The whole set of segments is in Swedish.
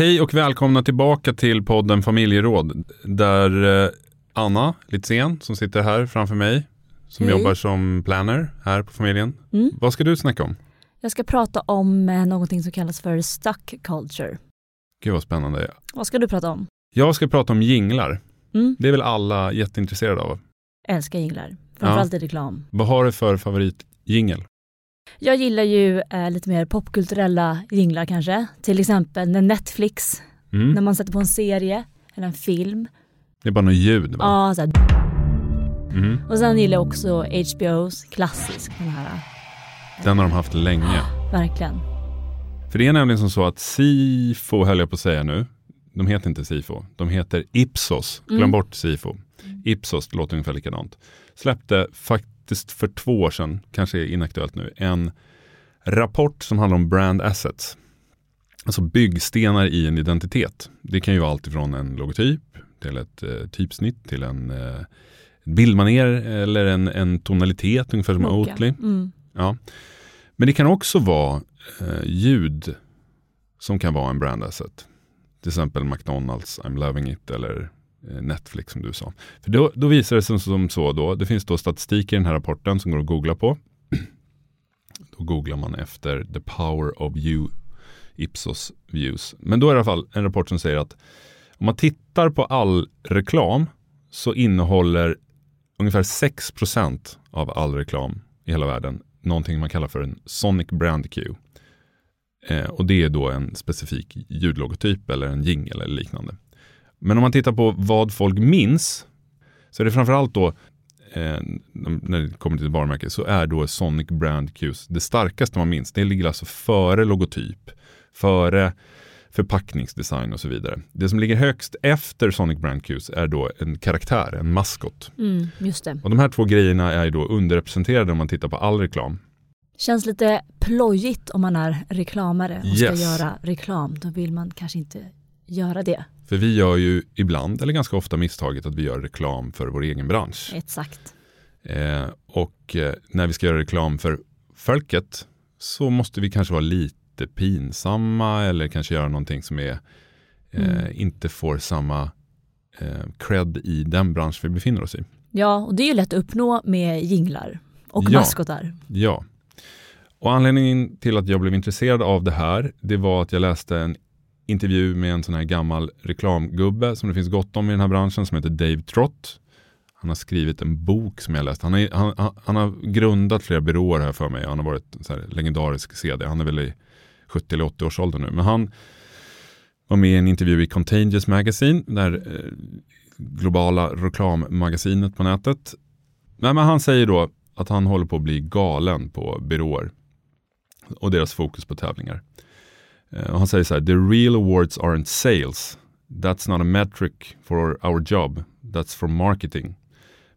Hej och välkomna tillbaka till podden Familjeråd där eh, Anna Litzén som sitter här framför mig som Hej. jobbar som planner här på familjen. Mm. Vad ska du snacka om? Jag ska prata om eh, någonting som kallas för stuck culture. Gud vad spännande. Vad ska du prata om? Jag ska prata om jinglar. Mm. Det är väl alla jätteintresserade av. Älskar jinglar, framförallt i reklam. Vad har du för favoritjingel? Jag gillar ju eh, lite mer popkulturella jinglar kanske. Till exempel när Netflix, när Mm. man sätter på en serie eller en film. Det är bara något ljud va? Ja, så här. Mm. Och sen gillar jag också HBOs klassisk, den här. Den har de haft länge. Verkligen. För det är nämligen som så att Sifo höll jag på att säga nu. De heter inte Sifo, de heter Ipsos. Glöm Mm. bort Sifo. Ipsos, det låter ungefär likadant. Släppte faktiskt för två år sedan, kanske är inaktuellt nu, en rapport som handlar om brand assets. Alltså byggstenar i en identitet. Det kan ju vara allt ifrån en logotyp till ett eh, typsnitt till en eh, bildmaner eller en, en tonalitet ungefär som Mocha. Oatly. Mm. Ja. Men det kan också vara eh, ljud som kan vara en brand asset. Till exempel McDonalds, I'm loving it eller Eh, Netflix som du sa. För då, då visar det sig som så då, det finns då statistik i den här rapporten som går att googla på. Då googlar man efter the power of you Ipsos views. Men då är det i alla fall en rapport som säger att om man tittar på all reklam så innehåller ungefär 6% av all reklam i hela världen någonting man kallar för en Sonic Brand Cue. Eh, och det är då en specifik ljudlogotyp eller en jingle eller liknande. Men om man tittar på vad folk minns så är det framförallt då eh, när det kommer till varumärke så är då Sonic Brand Cues det starkaste man minns. Det ligger alltså före logotyp, före förpackningsdesign och så vidare. Det som ligger högst efter Sonic Brand Cues är då en karaktär, en maskot. Mm, just det. Och de här två grejerna är ju då underrepresenterade om man tittar på all reklam. Känns lite plojigt om man är reklamare och ska Yes. göra reklam. Då vill man kanske inte göra det. För vi gör ju ibland, eller ganska ofta misstaget att vi gör reklam för vår egen bransch. Exakt. Eh, och eh, när vi ska göra reklam för folket så måste vi kanske vara lite pinsamma eller kanske göra någonting som är, eh, Mm. inte får samma eh, cred i den bransch vi befinner oss i. Ja, och det är ju lätt att uppnå med jinglar och Ja. maskotar. Ja. Och anledningen till att jag blev intresserad av det här, det var att jag läste en intervju med en sån här gammal reklamgubbe som det finns gott om i den här branschen som heter Dave Trott. Han har skrivit en bok som jag läst. Han, är, han, han, han har grundat flera byråer här för mig. Han har varit en så här legendarisk CD. Han är väl i 70 eller 80 års ålder nu. Men han var med i en intervju i Contagious Magazine, Det eh, globala reklammagasinet på nätet. Nej, men han säger då att han håller på att bli galen på byråer och deras fokus på tävlingar. Eh, och han säger så här, the real awards aren't sales. That's not a metric for our job. That's for marketing.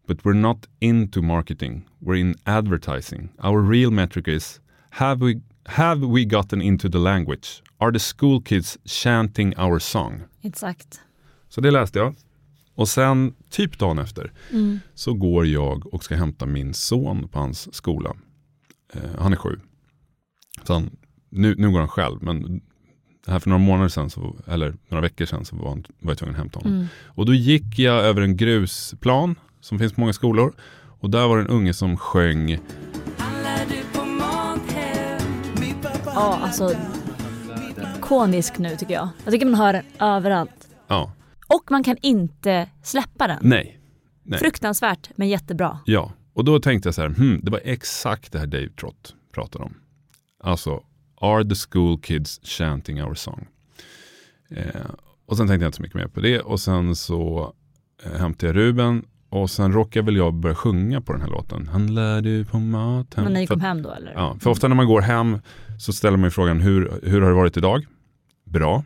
But we're not into marketing. We're in advertising. Our real metric is, have we, have we gotten into the language? Are the school kids chanting our song? Exakt. Så det läste jag. Och sen, typ dagen efter, Mm. så går jag och ska hämta min son på hans skola. Eh, han är sju. Så han, nu, nu går han själv, men här för några månader sedan, så, eller några veckor sedan, så var, han, var jag tvungen att hämta honom. Mm. Och då gick jag över en grusplan som finns på många skolor. Och där var det en unge som sjöng, Ja, alltså ikonisk nu tycker jag. Jag tycker man hör den överallt. ja, Och man kan inte släppa den. nej, nej. Fruktansvärt, men jättebra. Ja, och då tänkte jag så här, hmm, det var exakt det här Dave Trott pratade om. Alltså, are the school kids chanting our song? Eh, och sen tänkte jag inte så mycket mer på det och sen så eh, hämtade jag Ruben och sen råkade väl jag börja sjunga på den här låten. Han lär du på maten. Men när ni kom hem då eller? Ja, för ofta när man går hem så ställer man ju frågan hur, hur har det varit idag? Bra.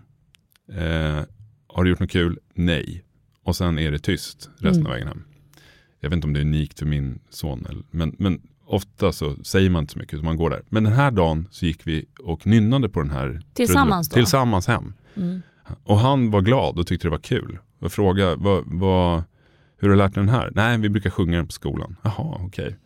Eh, har du gjort något kul? Nej. Och sen är det tyst resten Mm. av vägen hem. Jag vet inte om det är unikt för min son, men, men ofta så säger man inte så mycket utan man går där. Men den här dagen så gick vi och nynnade på den här Tillsammans då? Tillsammans hem. Mm. Och han var glad och tyckte det var kul. Och frågade, vad, vad, hur har du lärt dig den här? Nej, vi brukar sjunga den på skolan. Jaha, okej.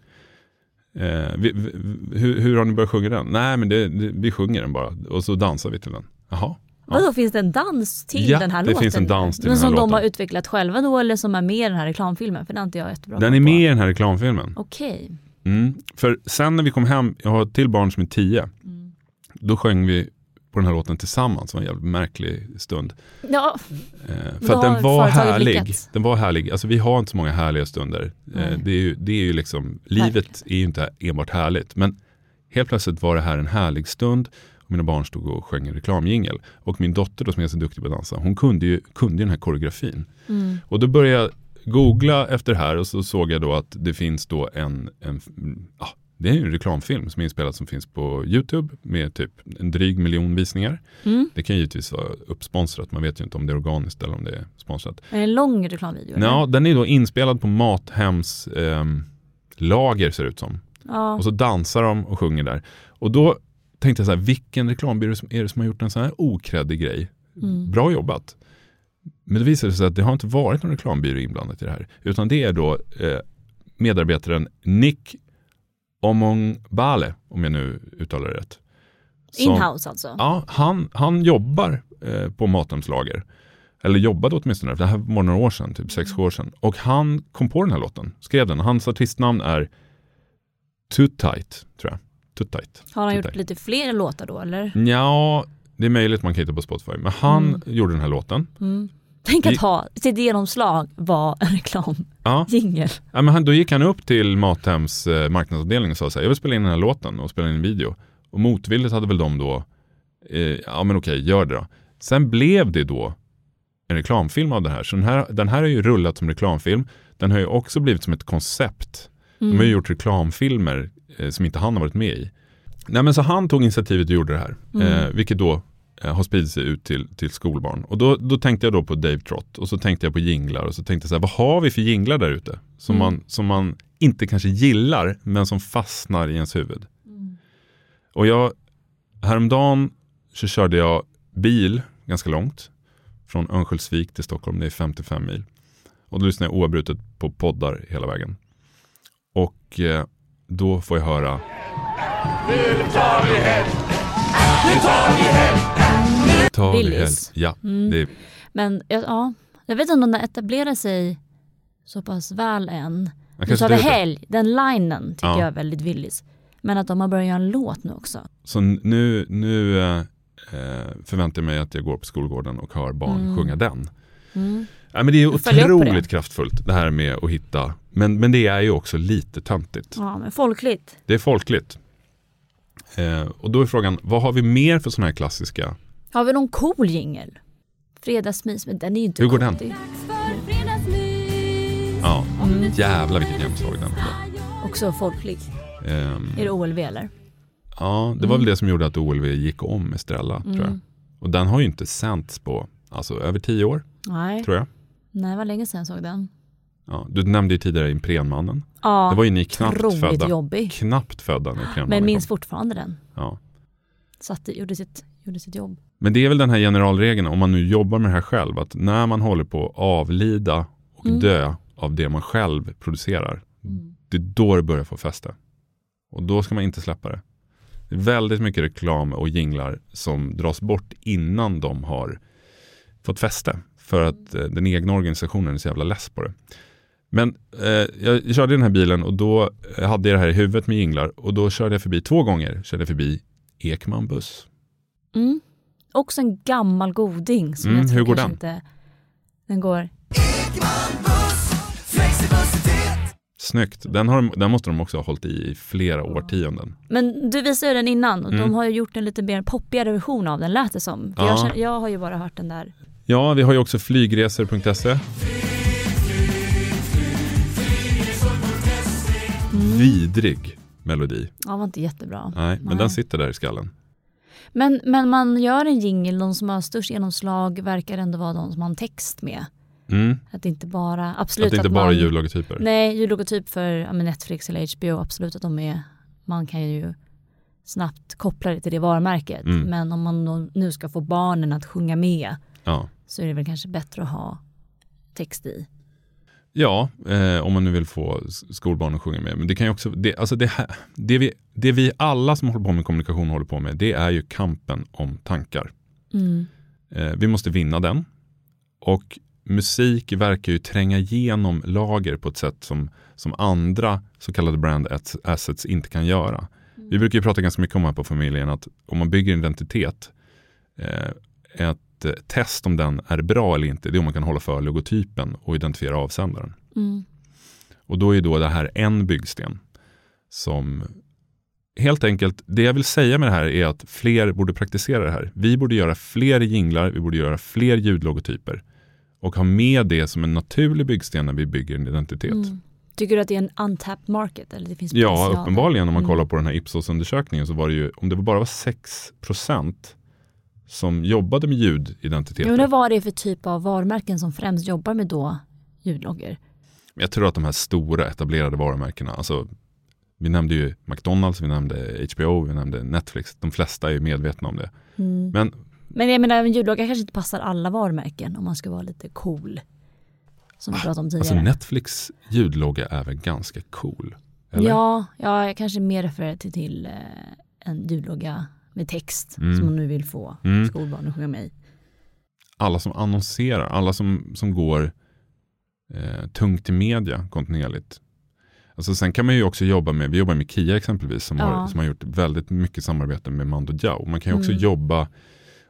Eh, vi, vi, hur, hur har ni börjat sjunga den? Nej, men det, det, vi sjunger den bara och så dansar vi till den. Jaha, Vadå, finns det en dans till Ja, den här det låten? finns en dans till Men den här som de låten. har utvecklat själva då eller som är med i den här reklamfilmen? För det har inte jag jättebra Den är på. med i den här reklamfilmen. Okej. Mm. För sen när vi kom hem, jag har ett till barn som är tio, Mm. då sjöng vi på den här låten tillsammans. Det var en jävligt märklig stund. Ja, Eh, för att den var härlig. lyckats. Den var härlig. Alltså vi har inte så många härliga stunder. Eh, det, är ju, det är ju liksom, livet är ju inte enbart härligt. Men helt plötsligt var det här en härlig stund. Och mina barn stod och sjöng en reklamjingel. Och min dotter då som är så duktig på att dansa, hon kunde ju, kunde ju den här koreografin. mm. Och då började googla efter det här och så såg jag då att det finns då en, en ja, det är ju en reklamfilm som är inspelad som finns på YouTube med typ en dryg miljon visningar. Mm. Det kan givetvis vara uppsponsrat, man vet ju inte om det är organiskt eller om det är sponsrat. Är det en lång reklamvideo? Ja, den är då inspelad på Mathems ehm, lager ser det ut som. ja. Och så dansar de och sjunger där. Och då tänkte jag så här, vilken reklambyrå är det som har gjort en sån här okreddig grej? Mm. Bra jobbat. Men det visade sig att det har inte varit någon reklambyrå inblandat i det här. Utan det är då eh, medarbetaren Nick Omongbale, om jag nu uttalar det rätt. Som- Inhouse alltså? Ja, han, han jobbar eh, på Mathems lager. Eller jobbade åtminstone, det här var några år sedan, typ sex år sedan. Och han kom på den här låten, skrev den. Hans artistnamn är Too Tight, tror jag. Too Tight. Har han Too gjort Tight. lite fler låtar då eller? Ja, det är möjligt man kan hitta på Spotify. Men han Mm. gjorde den här låten. Mm. Tänk att ha sitt genomslag var en reklamjingel. Ja. Ja, men han, då gick han upp till Mathems eh, marknadsavdelning och sa så här, jag vill spela in den här låten och spela in en video. Och motvilligt hade väl de då, eh, ja men okej, gör det då. Sen blev det då en reklamfilm av det här. Så den här, den här har ju rullat som reklamfilm. Den har ju också blivit som ett koncept. De har ju Mm. gjort reklamfilmer eh, som inte han har varit med i. Nej men så han tog initiativet och gjorde det här. Mm. Eh, vilket då har spridit sig ut till, till skolbarn. Och då, då tänkte jag då på Dave Trott och så tänkte jag på jinglar och så tänkte jag så här, vad har vi för jinglar där ute? Som, Mm. man, som man inte kanske gillar men som fastnar i ens huvud. Mm. Och jag, häromdagen så körde jag bil ganska långt. Från Örnsköldsvik till Stockholm, det är 55 mil. Och då lyssnar jag oavbrutet på poddar hela vägen. Och eh, då får jag höra Ta vi helg. Willys. Ja, Mm. det Men ja, ja, jag vet inte om den har etablerat sig så pass väl än. kanske sa inte- helg, den linen tycker Ja. jag är väldigt Willys. Men att de har börjat göra en låt nu också. Så nu, nu eh, eh, förväntar jag mig att jag går på skolgården och hör barn Mm. sjunga den. Mm. Ja, men det är otroligt det. kraftfullt det här med att hitta. Men, men det är ju också lite töntigt. Ja, men folkligt. Det är folkligt. Eh, och då är frågan, vad har vi mer för sådana här klassiska? Har vi någon cool jingel? Fredagsmys, men den är ju inte Hur går cool. den? Det Ja, Mm. jävlar vilket genomslag den är Också folklig. Ehm, Är det OLV eller? ja, det var Mm. väl det som gjorde att OLV gick om Estrella, tror jag. Mm. Och den har ju inte sänts på, alltså över tio år, Nej. tror jag. Nej, det var länge sedan jag såg den. Ja, du nämnde ju tidigare Imprenmannen. Ja, Det var ju ni knappt födda. jobbig. Knappt födda när Imprenmannen Men minns kom. fortfarande den. Ja. Satt, gjorde, sitt, gjorde sitt jobb. Men det är väl den här generalregeln, om man nu jobbar med det här själv, att när man håller på att avlida och Mm. dö av det man själv producerar, Mm. det är då det börjar få fäste. Och då ska man inte släppa det. Det är väldigt mycket reklam och jinglar som dras bort innan de har fått fäste. För att eh, den egna organisationen är så jävla less på det. Men eh, jag körde den här bilen och då eh, hade jag det här i huvudet med jinglar och då körde jag förbi två gånger, körde jag förbi Ekman buss. Mm. Också en gammal goding som Mm, jag hur går den? Inte, den går... Snyggt, den, har, de- den måste de också ha hållit i i flera årtionden. Men du visade ju den innan och Mm. de har ju gjort en lite mer poppigare version av den lät det som. Ja. jag, känner, jag har ju bara hört den där. Ja, vi har ju också flygresor.se. Vidrig melodi. Ja, var inte jättebra. Nej, men Nej. den sitter där i skallen. Men, men man gör en jingle, de som har störst genomslag verkar ändå vara de som har en text med. Mm. Att det inte bara, absolut Att det inte att bara man, är ljudlogotyper. Nej, ljudlogotyp för ja, Netflix eller HBO, absolut att de är, man kan ju snabbt koppla det till det varumärket. Mm. Men om man nu ska få barnen att sjunga med Ja, så är det väl kanske bättre att ha text i. ja eh, om man nu vill få skolbarn att sjunga med. Men det kan ju också, det, alltså det, här, det, vi, det vi alla som håller på med kommunikation håller på med, det är ju kampen om tankar. Mm. Eh, vi måste vinna den. Och musik verkar ju tränga igenom lager på ett sätt som, som andra så kallade brand assets inte kan göra. Mm. Vi brukar ju prata ganska mycket om här på familjen att om man bygger identitet, eh, ett eh, test om den är bra eller inte, det är om man kan hålla för logotypen och identifiera avsändaren. Mm. Och då är då det här en byggsten som helt enkelt, det jag vill säga med det här är att fler borde praktisera det här. Vi borde göra fler jinglar, vi borde göra fler ljudlogotyper och ha med det som en naturlig byggsten när vi bygger en identitet. Mm. Tycker du att det är en untapped market? Eller det finns ja, uppenbarligen om man mm. kollar på den här Ipsos-undersökningen så var det ju, om det bara var 6 som jobbade med ljudidentiteter. Jag undrar vad det är för typ av varumärken som främst jobbar med då ljudloggar. Jag tror att de här stora etablerade varumärkena, alltså vi nämnde ju McDonalds, vi nämnde HBO, vi nämnde Netflix. De flesta är medvetna om det. Mm. Men, Men jag menar, en ljudlogga kanske inte passar alla varumärken om man ska vara lite cool. Som vi pratade om tidigare. Alltså Netflix ljudlogga är väl ganska cool? Eller? Ja, ja, jag kanske mer refererar till, till eh, en ljudlogga med text mm. som man nu vill få mm. skolbarn att sjunga med i. Alla som annonserar, alla som, som går eh, tungt i media kontinuerligt. Alltså sen kan man ju också jobba med, vi jobbar med Kia exempelvis som, ja. har, som har gjort väldigt mycket samarbete med Mando Diao. Man kan ju också mm. jobba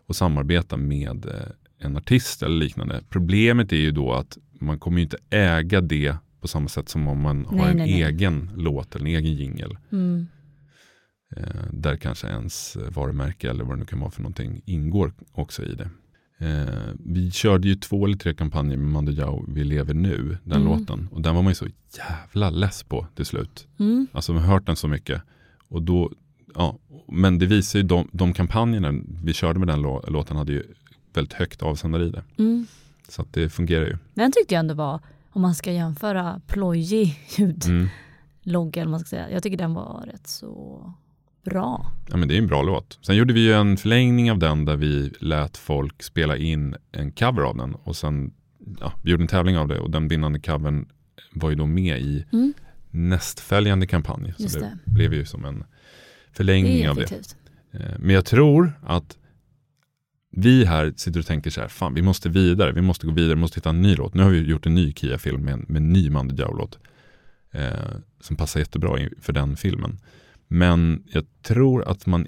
och samarbeta med eh, en artist eller liknande. Problemet är ju då att man kommer ju inte äga det på samma sätt som om man nej, har en nej, egen nej. låt eller en egen jingel. Mm. Eh, där kanske ens varumärke eller vad det nu kan vara för någonting ingår också i det. Eh, vi körde ju två eller tre kampanjer med Mando Diao, Vi lever nu, den mm. låten. Och den var man ju så jävla less på till slut. Mm. Alltså man har hört den så mycket. Och då, ja, men det visar ju de, de kampanjerna vi körde med den låten hade ju väldigt högt avsändare i det. Mm. Så att det fungerar ju. Den tyckte jag ändå var, om man ska jämföra plojig ljudlogga, mm. man ska säga. Jag tycker den var rätt så bra. Ja, men det är en bra låt. Sen gjorde vi ju en förlängning av den där vi lät folk spela in en cover av den och sen ja, vi gjorde en tävling av det och den vinnande covern var ju då med i mm. nästföljande kampanj. Så det, det, blev ju som en förlängning det av det. Eh, men jag tror att vi här sitter och tänker så här, fan vi måste vidare, vi måste gå vidare, vi måste hitta en ny låt. Nu har vi gjort en ny Kia-film med, med en ny Mandy Diao-låt eh, som passar jättebra för den filmen. Men jag tror att man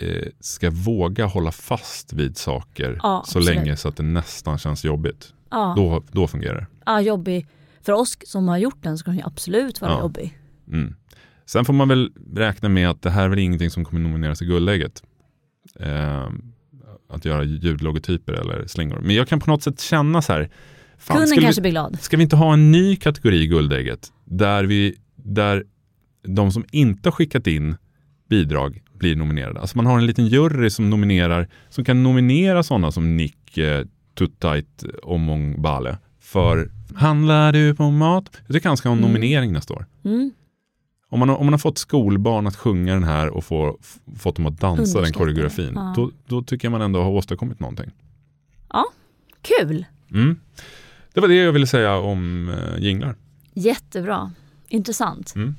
eh, ska våga hålla fast vid saker ja, så absolut. länge så att det nästan känns jobbigt. Ja. Då, då fungerar det. Ja, jobbig. För oss som har gjort den så kan den absolut vara ja. jobbig. Mm. Sen får man väl räkna med att det här är väl ingenting som kommer nomineras i Guldägget. Eh, att göra ljudlogotyper eller slingor. Men jag kan på något sätt känna så här. Fan, Kunden kanske vi, blir glad. Ska vi inte ha en ny kategori i Guldägget? Där, vi, där de som inte har skickat in bidrag blir nominerade. Alltså man har en liten jury som nominerar, som kan nominera sådana som Nick eh, Tuttait Omong Bale för Handlar du på mat? Jag tycker han ska ha en mm. nominering nästa år. Mm. Om, man har, om man har fått skolbarn att sjunga den här och få, fått dem att dansa den koreografin, ja. då, då, tycker jag man ändå har åstadkommit någonting. Ja, kul! Mm. Det var det jag ville säga om eh, jinglar. Jättebra, intressant. Mm.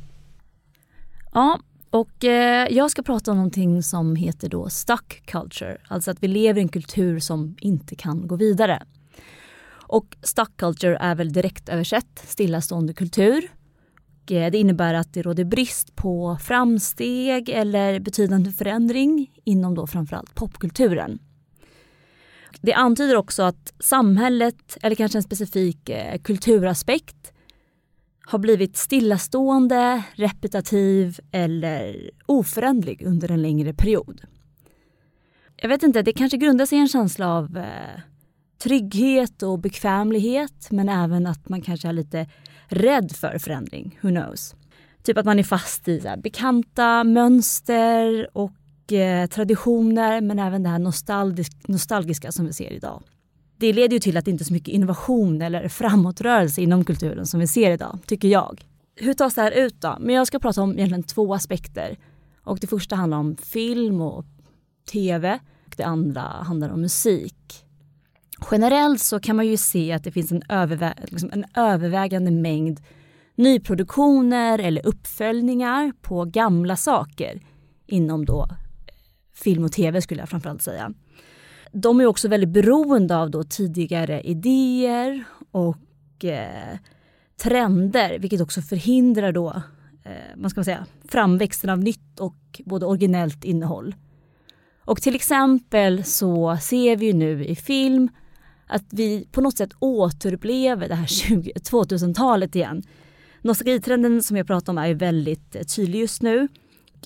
Ja, och eh, jag ska prata om någonting som heter då stuck culture, alltså att vi lever i en kultur som inte kan gå vidare. Och stuck culture är väl direkt översatt stillastående kultur. Och, eh, det innebär att det råder brist på framsteg eller betydande förändring inom då framförallt popkulturen. Det antyder också att samhället, eller kanske en specifik eh, kulturaspekt, har blivit stillastående, repetitiv eller oföränderlig under en längre period. Jag vet inte, det kanske grundar sig i en känsla av eh, trygghet och bekvämlighet men även att man kanske är lite rädd för förändring. Who knows? Typ att man är fast i här, bekanta mönster och eh, traditioner men även det här nostalgiska som vi ser idag det leder ju till att det inte är så mycket innovation eller framåtrörelse inom kulturen som vi ser idag, tycker jag. Hur tas det här ut då? Men jag ska prata om egentligen två aspekter. Och det första handlar om film och tv och det andra handlar om musik. Generellt så kan man ju se att det finns en, övervä liksom en övervägande mängd nyproduktioner eller uppföljningar på gamla saker inom då eh, film och tv skulle jag framförallt säga de är också väldigt beroende av då tidigare idéer och eh, trender vilket också förhindrar då eh, vad ska säga, framväxten av nytt och både originellt innehåll. Och till exempel så ser vi nu i film att vi på något sätt återupplever det här 2000-talet igen. Nostalgitrenden som jag pratar om är väldigt eh, tydlig just nu.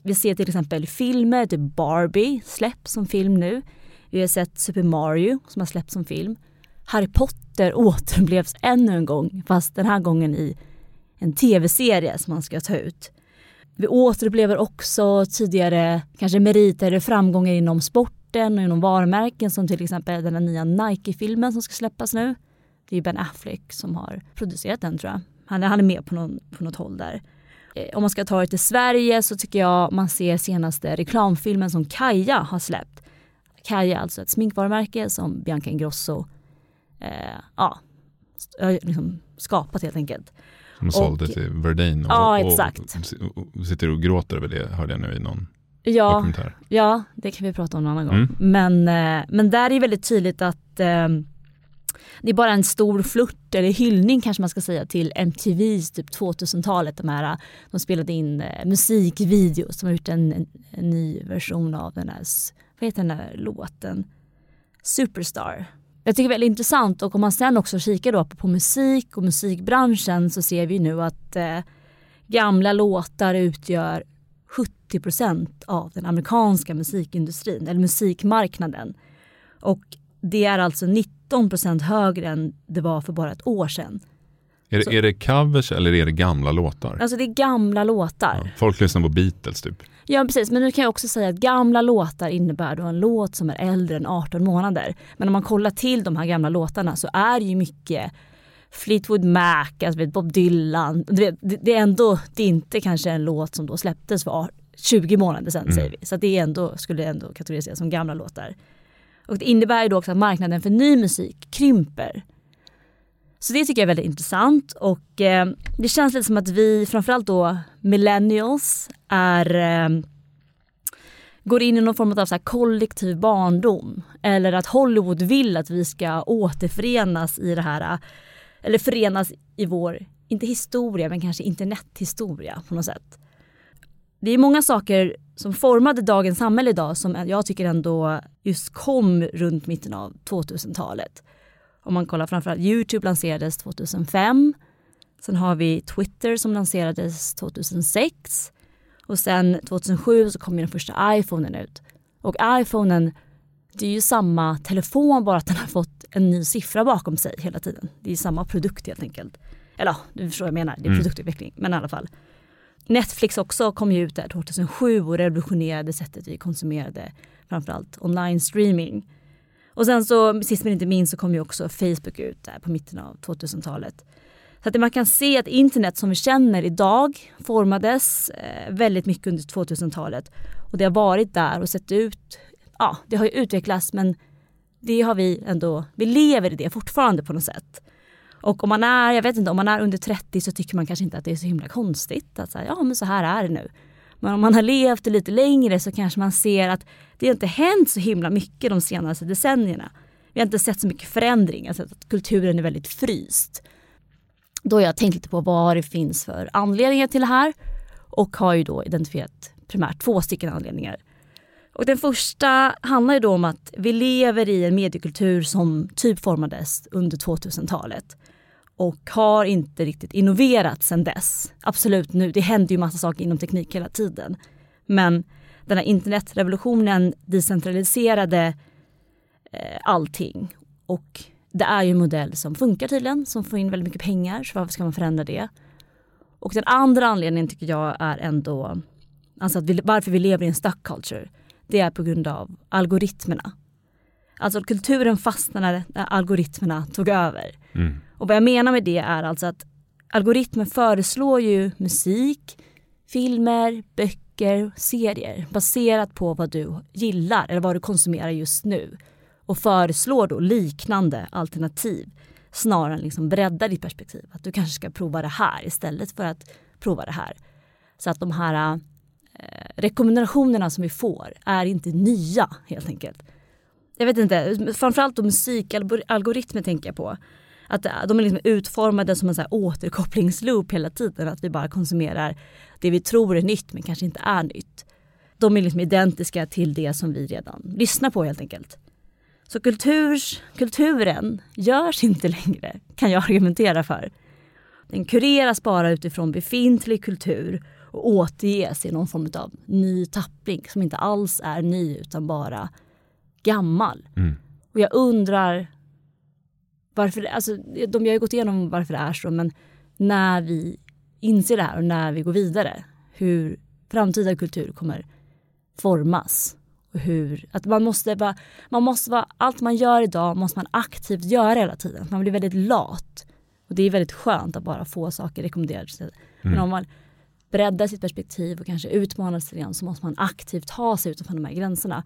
Vi ser till exempel filmer, typ Barbie släpps som film nu. Vi har sett Super Mario som har släppts som film. Harry Potter återupplevs ännu en gång fast den här gången i en tv-serie som man ska ta ut. Vi återupplever också tidigare kanske meriter eller framgångar inom sporten och inom varumärken som till exempel den nya Nike-filmen som ska släppas nu. Det är Ben Affleck som har producerat den tror jag. Han är, han är med på, någon, på något håll där. Eh, om man ska ta det till Sverige så tycker jag man ser senaste reklamfilmen som Kaja har släppt. Kaja är alltså ett sminkvarumärke som Bianca Ingrosso eh, ja, liksom skapat helt enkelt. Som sålde till Verdane och, ja, exakt. Och, och, sitter och gråter över det hörde jag nu i någon ja, dokumentär. Ja, det kan vi prata om en annan gång. Mm. Men, eh, men där är det väldigt tydligt att eh, det är bara en stor flört eller hyllning kanske man ska säga till MTVs typ 2000-talet. De, här, de spelade in eh, musikvideos, de har gjort en, en, en, ny version av den här, vad heter den där låten? Superstar. Jag tycker det är väldigt intressant och om man sen också kikar då på musik och musikbranschen så ser vi nu att eh, gamla låtar utgör 70% av den amerikanska musikindustrin eller musikmarknaden. Och det är alltså 19% högre än det var för bara ett år sedan. Är det, är det covers eller är det gamla låtar? Alltså det är gamla låtar. Ja, folk lyssnar på Beatles typ. Ja precis, men nu kan jag också säga att gamla låtar innebär då en låt som är äldre än 18 månader. Men om man kollar till de här gamla låtarna så är det ju mycket Fleetwood Mac, alltså Bob Dylan. Det, det, är ändå, det är inte kanske en låt som då släpptes för 20 månader sedan mm. säger vi. Så det är ändå, skulle ändå kategoriseras som gamla låtar. Och det innebär ju då också att marknaden för ny musik krymper. Så det tycker jag är väldigt intressant och eh, det känns lite som att vi, framförallt då millennials, är, eh, går in i någon form av så kollektiv barndom. Eller att Hollywood vill att vi ska återförenas i det här, eller förenas i vår, inte historia men kanske internethistoria på något sätt. Det är många saker som formade dagens samhälle idag som jag tycker ändå just kom runt mitten av 2000-talet. Om man kollar framförallt Youtube lanserades 2005. Sen har vi Twitter som lanserades 2006. Och sen 2007 så kom den första iPhonen ut. Och iPhonen, det är ju samma telefon bara att den har fått en ny siffra bakom sig hela tiden. Det är samma produkt helt enkelt. Eller ja, du förstår vad jag menar, det är mm. produktutveckling. Men i alla fall. Netflix också kom ju ut där 2007 och revolutionerade sättet vi konsumerade framförallt online streaming. Och sen så sist men inte minst så kom ju också Facebook ut där på mitten av 2000-talet. Så att man kan se att internet som vi känner idag formades eh, väldigt mycket under 2000-talet. Och det har varit där och sett ut, ja det har ju utvecklats men det har vi ändå, vi lever i det fortfarande på något sätt. Och om man är, jag vet inte, om man är under 30 så tycker man kanske inte att det är så himla konstigt att säga, ja men så här är det nu. Men om man har levt lite längre så kanske man ser att det inte hänt så himla mycket de senaste decennierna. Vi har inte sett så mycket förändring, alltså att kulturen är väldigt fryst. Då har jag tänkt lite på vad det finns för anledningar till det här och har ju då identifierat primärt två stycken anledningar. Och den första handlar ju då om att vi lever i en mediekultur som typ formades under 2000-talet och har inte riktigt innoverat sedan dess. Absolut nu, det händer ju massa saker inom teknik hela tiden. Men den här internetrevolutionen decentraliserade eh, allting. Och det är ju en modell som funkar tydligen, som får in väldigt mycket pengar, så varför ska man förändra det? Och den andra anledningen tycker jag är ändå, alltså att vi, varför vi lever i en stuck culture, det är på grund av algoritmerna. Alltså kulturen fastnade när algoritmerna tog över. Mm. Och vad jag menar med det är alltså att algoritmer föreslår ju musik, filmer, böcker, serier baserat på vad du gillar eller vad du konsumerar just nu och föreslår då liknande alternativ snarare än liksom bredda ditt perspektiv. Att du kanske ska prova det här istället för att prova det här. Så att de här eh, rekommendationerna som vi får är inte nya helt enkelt jag vet inte, framförallt då musikalgoritmer tänker jag på. Att eh, de är liksom utformade som en så här återkopplingsloop hela tiden. Att vi bara konsumerar det vi tror är nytt men kanske inte är nytt. De är liksom identiska till det som vi redan lyssnar på helt enkelt. Så kulturs, kulturen görs inte längre, kan jag argumentera för. Den kureras bara utifrån befintlig kultur och återges i någon form av ny tappning som inte alls är ny utan bara gammal. Mm. Och jag undrar varför, alltså, de har ju gått igenom varför det är så men när vi inser det här och när vi går vidare hur framtida kultur kommer formas. Och hur, att man måste vara, man måste vara, allt man gör idag måste man aktivt göra hela tiden. Man blir väldigt lat. Och det är väldigt skönt att bara få saker rekommenderade. Mm. Men om man breddar sitt perspektiv och kanske utmanar sig igen så måste man aktivt ta sig utanför de här gränserna.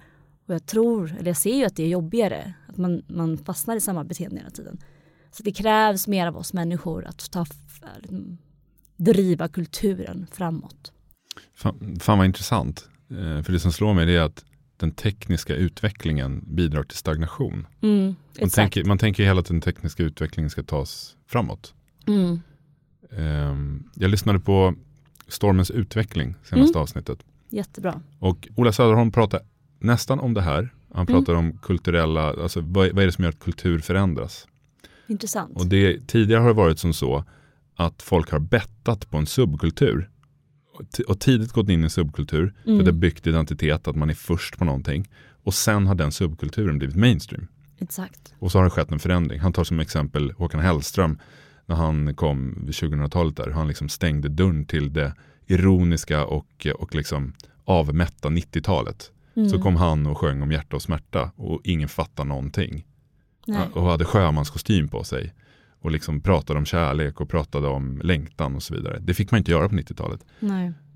Och jag tror, eller jag ser ju att det är jobbigare. Att man, man fastnar i samma beteende hela tiden. Så det krävs mer av oss människor att ta, driva kulturen framåt. Fan, fan vad intressant. Eh, för det som slår mig är att den tekniska utvecklingen bidrar till stagnation. Mm, man, tänker, man tänker hela tiden att den tekniska utvecklingen ska tas framåt. Mm. Um, jag lyssnade på Stormens utveckling senaste mm. avsnittet. Jättebra. Och Ola Söderholm pratar nästan om det här. Han pratar mm. om kulturella, alltså vad, vad, är det som gör att kultur förändras? Intressant. Och det, tidigare har det varit som så att folk har bettat på en subkultur och tidigt gått in i en subkultur mm. där det byggt identitet, att man är först på någonting. Och sen har den subkulturen blivit mainstream. Exakt. Och så har det skett en förändring. Han tar som exempel Håkan Hellström när han kom vid 2000-talet där. Han liksom stängde dörren till det ironiska och, och liksom avmätta 90-talet. Mm. Så kom han och sjöng om hjärta och smärta och ingen fattade någonting. Nej. Och hade sjömanskostym på sig och liksom pratade om kärlek och pratade om längtan och så vidare. Det fick man inte göra på 90-talet.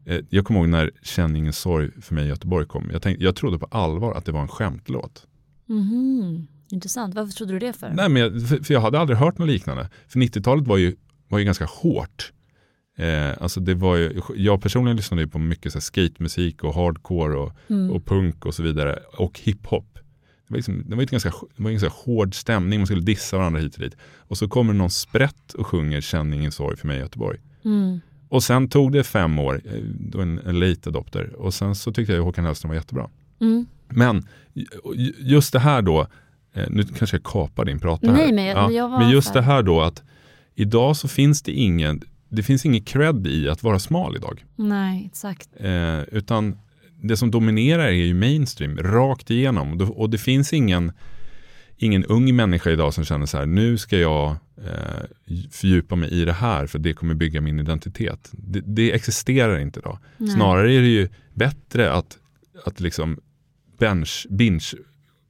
Eh, jag kommer ihåg när Känn sorg för mig i Göteborg kom. Jag, tänkte, jag trodde på allvar att det var en skämtlåt. Mm-hmm. Intressant. Varför trodde du det för? Nej, men jag, för, för jag hade aldrig hört något liknande. För 90-talet var ju, var ju ganska hårt. Eh, alltså det var ju, jag personligen lyssnade på mycket så skatemusik och hardcore och, mm. och punk och så vidare. Och hiphop det var, liksom, det var, ett ganska, det var en ganska hård stämning, man skulle dissa varandra hit och dit. Och så kommer någon sprätt och sjunger Känn ingen sorg för mig i Göteborg. Mm. Och sen tog det fem år, eh, då en, en late adopter. Och sen så tyckte jag att Håkan Hellström var jättebra. Mm. Men just det här då, eh, nu kanske jag kapar din prat här. Nej, men, jag, ja, men just det här då att idag så finns det ingen, det finns ingen cred i att vara smal idag. Nej, exakt. Eh, utan det som dominerar är ju mainstream, rakt igenom. Och det finns ingen, ingen ung människa idag som känner så här, nu ska jag eh, fördjupa mig i det här för det kommer bygga min identitet. Det, det existerar inte idag. Nej. Snarare är det ju bättre att, att liksom bench, binge,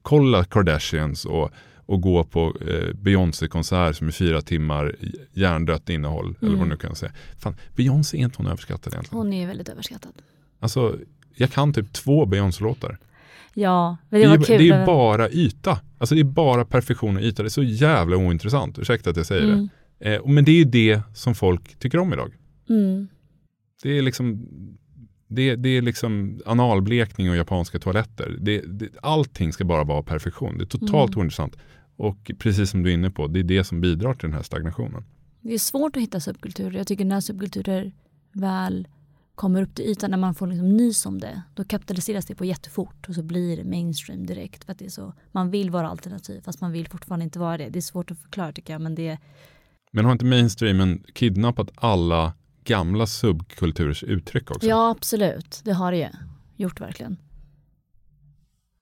kolla Kardashians och, och gå på eh, Beyoncé-konsert som är fyra timmar hjärndött innehåll. Mm. Eller vad mm. nu kan säga. Fan, Beyoncé är inte hon överskattad egentligen? Hon är väldigt överskattad. Alltså, jag kan typ två Beyoncé-låtar. Ja, det, var det, är, kul. det är bara yta. Alltså det är bara perfektion och yta. Det är så jävla ointressant. Ursäkta att jag säger mm. det. Eh, men det är ju det som folk tycker om idag. Mm. Det är liksom det, det, är liksom analblekning och japanska toaletter. Det, det, allting ska bara vara perfektion. Det är totalt mm. ointressant. Och precis som du är inne på, det är det som bidrar till den här stagnationen. Det är svårt att hitta subkulturer. Jag tycker när subkulturer väl kommer upp till ytan när man får liksom nys om det, då kapitaliseras det på jättefort och så blir det mainstream direkt. För att det är så, man vill vara alternativ fast man vill fortfarande inte vara det. Det är svårt att förklara tycker jag. Men, det... men har inte mainstreamen kidnappat alla gamla subkulturers uttryck också? Ja, absolut. Det har det ju gjort verkligen.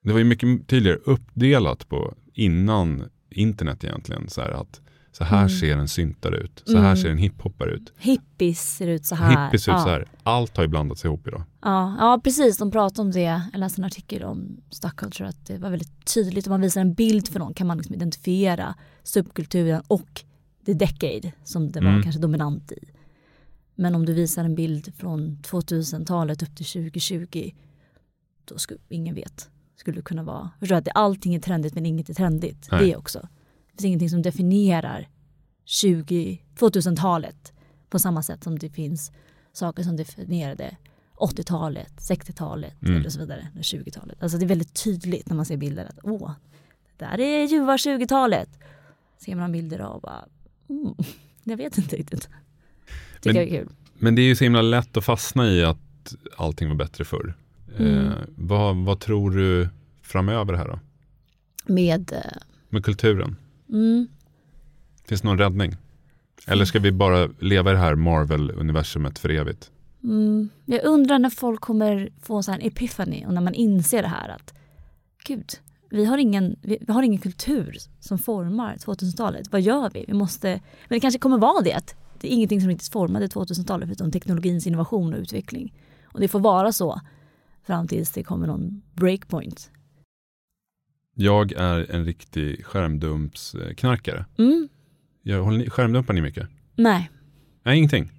Det var ju mycket tydligare uppdelat på innan internet egentligen. Så att så här mm. ser en syntare ut. Så här mm. ser en hiphoppare ut. Hippies ser ut så här. Hippies ser ut ja. så här. Allt har ju blandats ihop idag. Ja, ja, precis. De pratade om det. Jag läste en artikel om Stock Culture att det var väldigt tydligt. Om man visar en bild för någon kan man liksom identifiera subkulturen och the decade som det var mm. kanske dominant i. Men om du visar en bild från 2000-talet upp till 2020 då skulle ingen vet. Skulle det kunna vara. Förstår att allting är trendigt men inget är trendigt. Nej. Det också finns ingenting som definierar 2000-talet på samma sätt som det finns saker som definierade 80-talet, 60-talet mm. eller så vidare, 20-talet. Alltså det är väldigt tydligt när man ser bilder att åh, där är ljuva 20-talet. Ser man bilder av bara, mm, jag vet inte riktigt. Tycker Men- jag är kul. Men det är ju så himla lätt att fastna i att allting var bättre förr. Mm. Eh, vad, vad tror du framöver här då? Med, eh, Med kulturen? Mm, Finns det någon räddning? Eller ska vi bara leva i det här Marvel-universumet för evigt? mm, jag undrar när folk kommer få en epiphany och när man inser det här att gud, vi har ingen, vi, vi har ingen kultur som formar 2000-talet. Vad gör vi? vi måste, men det kanske kommer vara det att det är ingenting som riktigt formade 2000-talet förutom teknologins innovation och utveckling. Och det får vara så fram tills det kommer någon breakpoint. Jag är en riktig skärmdumpsknarkare. Mm, Jag håller ni, skärmdumpar ni mycket? nej. Nej, ingenting.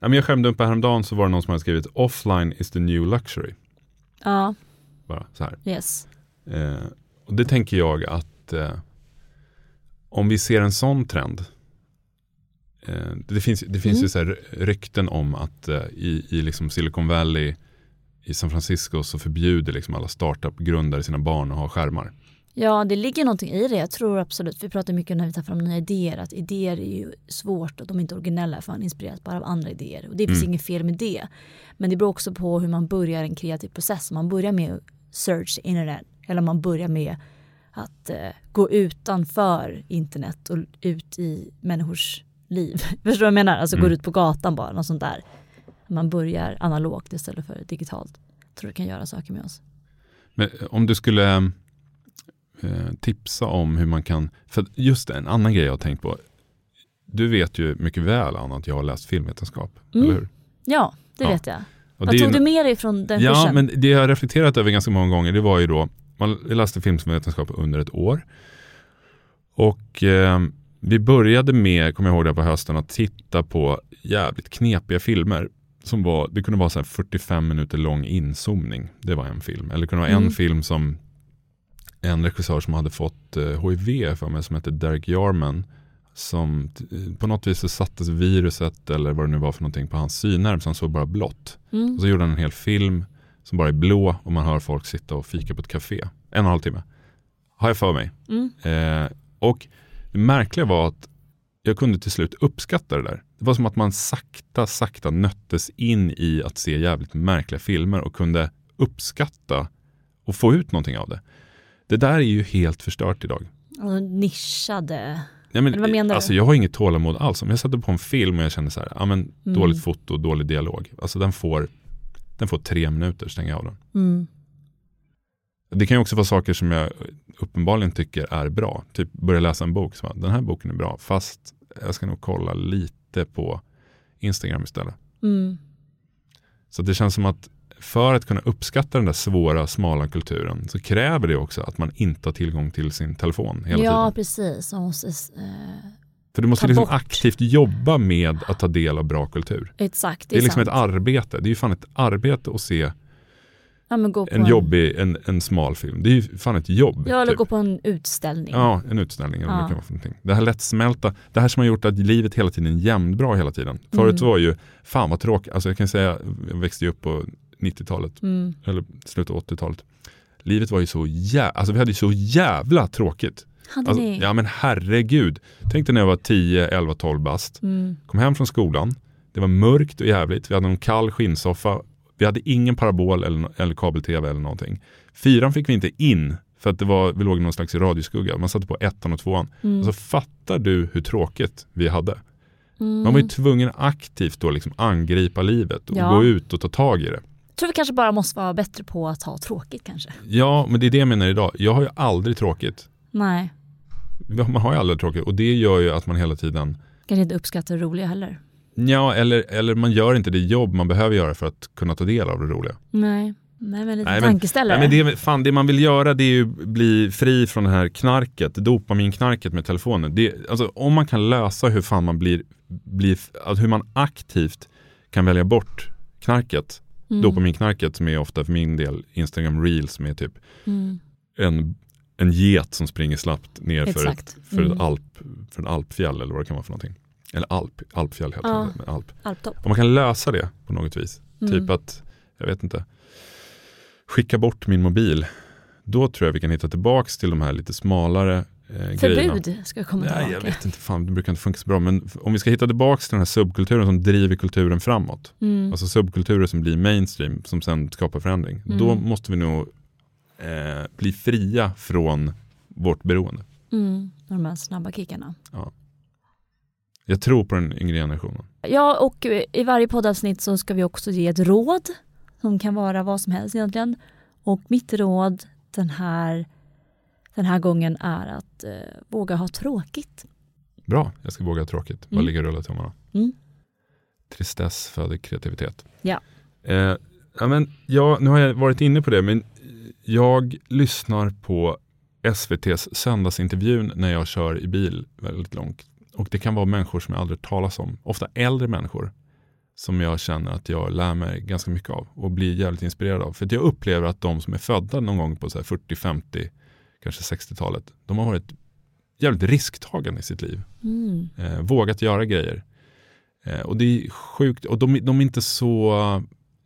Men jag skärmdumpade häromdagen så var det någon som hade skrivit offline is the new luxury. Ja, Bara så här. yes. Eh, och det tänker jag att eh, om vi ser en sån trend. Eh, det finns, det finns Mm. ju så här rykten om att eh, i, i liksom Silicon Valley i San Francisco så förbjuder liksom alla startup-grundare sina barn att ha skärmar. Ja, det ligger någonting i det. Jag tror absolut, vi pratar mycket när vi tar fram nya idéer, att idéer är ju svårt och de är inte originella för man inspireras bara av andra idéer. Och det finns Mm. inget fel med det. Men det beror också på hur man börjar en kreativ process. Om man börjar med search internet eller om man börjar med att eh, gå utanför internet och ut i människors liv. Förstår du vad jag menar? Alltså Mm. går ut på gatan bara, något sånt där. Man börjar analogt istället för digitalt. Jag tror det kan göra saker med oss. Men eh, om du skulle eh, tipsa om hur man kan, för just en annan grej jag har tänkt på. Du vet ju mycket väl Anna att jag har läst filmvetenskap, Mm. eller hur? Ja, det Ja. vet jag. Och Vad tog ju- du med dig från den ja, kursen? men det jag har reflekterat över ganska många gånger, det var ju då, man läste filmvetenskap under ett år. Och eh, vi började med, kommer jag ihåg det på hösten, att titta på jävligt knepiga filmer. Som var, det kunde vara så här 45 minuter lång inzoomning. Det var en film. Eller det kunde vara Mm. en film som en regissör som hade fått eh, HIV för mig som hette Derek Jarman. Som t- på något vis så sattes viruset eller vad det nu var för någonting på hans synnerv så han såg bara blått. Mm. Och så gjorde han en hel film som bara är blå och man hör folk sitta och fika på ett café. En och en halv timme. Har jag för mig. Mm. Eh, och det märkliga var att jag kunde till slut uppskatta det där. Det var som att man sakta, sakta nöttes in i att se jävligt märkliga filmer och kunde uppskatta och få ut någonting av det. Det där är ju helt förstört idag. Och nischade. Ja, men, vad menar du? alltså, jag har inget tålamod alls. Om jag sätter på en film och jag känner så här, ja, men, Mm. dåligt foto, dålig dialog. Alltså den får, den får tre minuter, stänger jag av den. Mm. Det kan ju också vara saker som jag uppenbarligen tycker är bra. Typ börja läsa en bok, så den här boken är bra, fast jag ska nog kolla lite på Instagram istället. Mm. Så det känns som att för att kunna uppskatta den där svåra, smala kulturen så kräver det också att man inte har tillgång till sin telefon hela Ja, tiden. precis. Man måste, eh, För du måste liksom bort. aktivt jobba med att ta del av bra kultur. exakt, Det är, liksom sant. ett arbete. Det är ju fan ett arbete att se ja, på en jobbig, en, en smal film. Det är ju fan ett jobb. Ja, eller typ. gå på en utställning. Ja, en utställning eller Ja. det kan vara för någonting. Det här lättsmälta, det här som har gjort att livet hela tiden är jämnbra hela tiden. Förut Mm. var ju, fan vad tråkigt, alltså jag kan säga, jag växte ju upp på 90-talet, Mm. eller slutet av 80-talet. Livet var ju så jävla, alltså vi hade ju så jävla tråkigt. Hade Alltså, ni? ja men herregud. Tänk dig när jag var 10, 11, 12 bast. Mm. Kom hem från skolan. Det var mörkt och jävligt. Vi hade en kall skinnsoffa. Vi hade ingen parabol eller, eller kabel-tv eller någonting. Fyran fick vi inte in för att det var, vi låg i någon slags radioskugga. Man satte på ettan och tvåan. Mm. Alltså fattar du hur tråkigt vi hade? Mm. Man var ju tvungen aktivt då liksom angripa livet och Ja. gå ut och ta tag i det. Tror vi kanske bara måste vara bättre på att ha tråkigt kanske. Ja, men det är det jag menar idag. Jag har ju aldrig tråkigt. Nej, Man har ju aldrig tråkigt och det gör ju att man hela tiden kanske inte uppskattar det roliga heller. Ja, eller, eller man gör inte det jobb man behöver göra för att kunna ta del av det roliga. Nej, Nej men lite Nej, men- tankeställare. Nej, men det, fan, det man vill göra det är ju bli fri från det här knarket, dopaminknarket med telefonen. Det, alltså, om man kan lösa hur fan man blir, blir alltså, hur man aktivt kan välja bort knarket, Mm. dopaminknarket som är ofta för min del Instagram reels med typ Mm. en, en get som springer snabbt ner för, ett, för, Mm. ett alp, för en alpfjäll eller vad det kan vara för någonting. Eller alp, alpfjäll heter Ja. det, alp. Alptopp. Om man kan lösa det på något vis, Mm. typ att, jag vet inte, skicka bort min mobil Då tror jag vi kan hitta tillbaks till de här lite smalare eh, grejerna. Förbud ska komma Nej, tillbaka. jag vet inte, fan, det brukar inte funka så bra. Men om vi ska hitta tillbaks till den här subkulturen som driver kulturen framåt. Mm. Alltså subkulturer som blir mainstream, som sen skapar förändring. Mm. Då måste vi nog eh, bli fria från vårt beroende. Mm. De här snabba kickarna. Jag tror på den yngre generationen. Ja, och i varje poddavsnitt så ska vi också ge ett råd som kan vara vad som helst egentligen. Och mitt råd den här, den här gången är att eh, våga ha tråkigt. Bra, jag ska våga ha tråkigt. Bara Mm. ligga och rulla tummarna. Mm. Tristess föder kreativitet. Ja. Eh, ja, men, ja, nu har jag varit inne på det, men jag lyssnar på SVTs söndagsintervjun när jag kör i bil väldigt långt. Och det kan vara människor som jag aldrig talas om. Ofta äldre människor som jag känner att jag lär mig ganska mycket av och blir jävligt inspirerad av. För att jag upplever att de som är födda någon gång på så här 40, 50, kanske 60-talet, de har varit jävligt risktagande i sitt liv Mm. eh, vågat göra grejer. Eh, och det är sjukt, och de, de är inte så,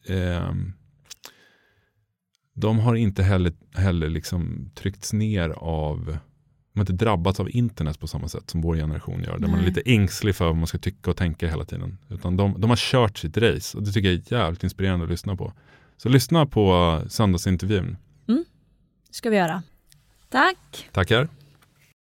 ehm, de har inte heller, heller liksom tryckts ner av, de har inte drabbats av internet på samma sätt som vår generation gör. Där man är Nej. lite ängslig för vad man ska tycka och tänka hela tiden. Utan de, de har kört sitt race och det tycker jag är jävligt inspirerande att lyssna på. Så lyssna på söndagsintervjun. ska vi göra. Tack! Tackar.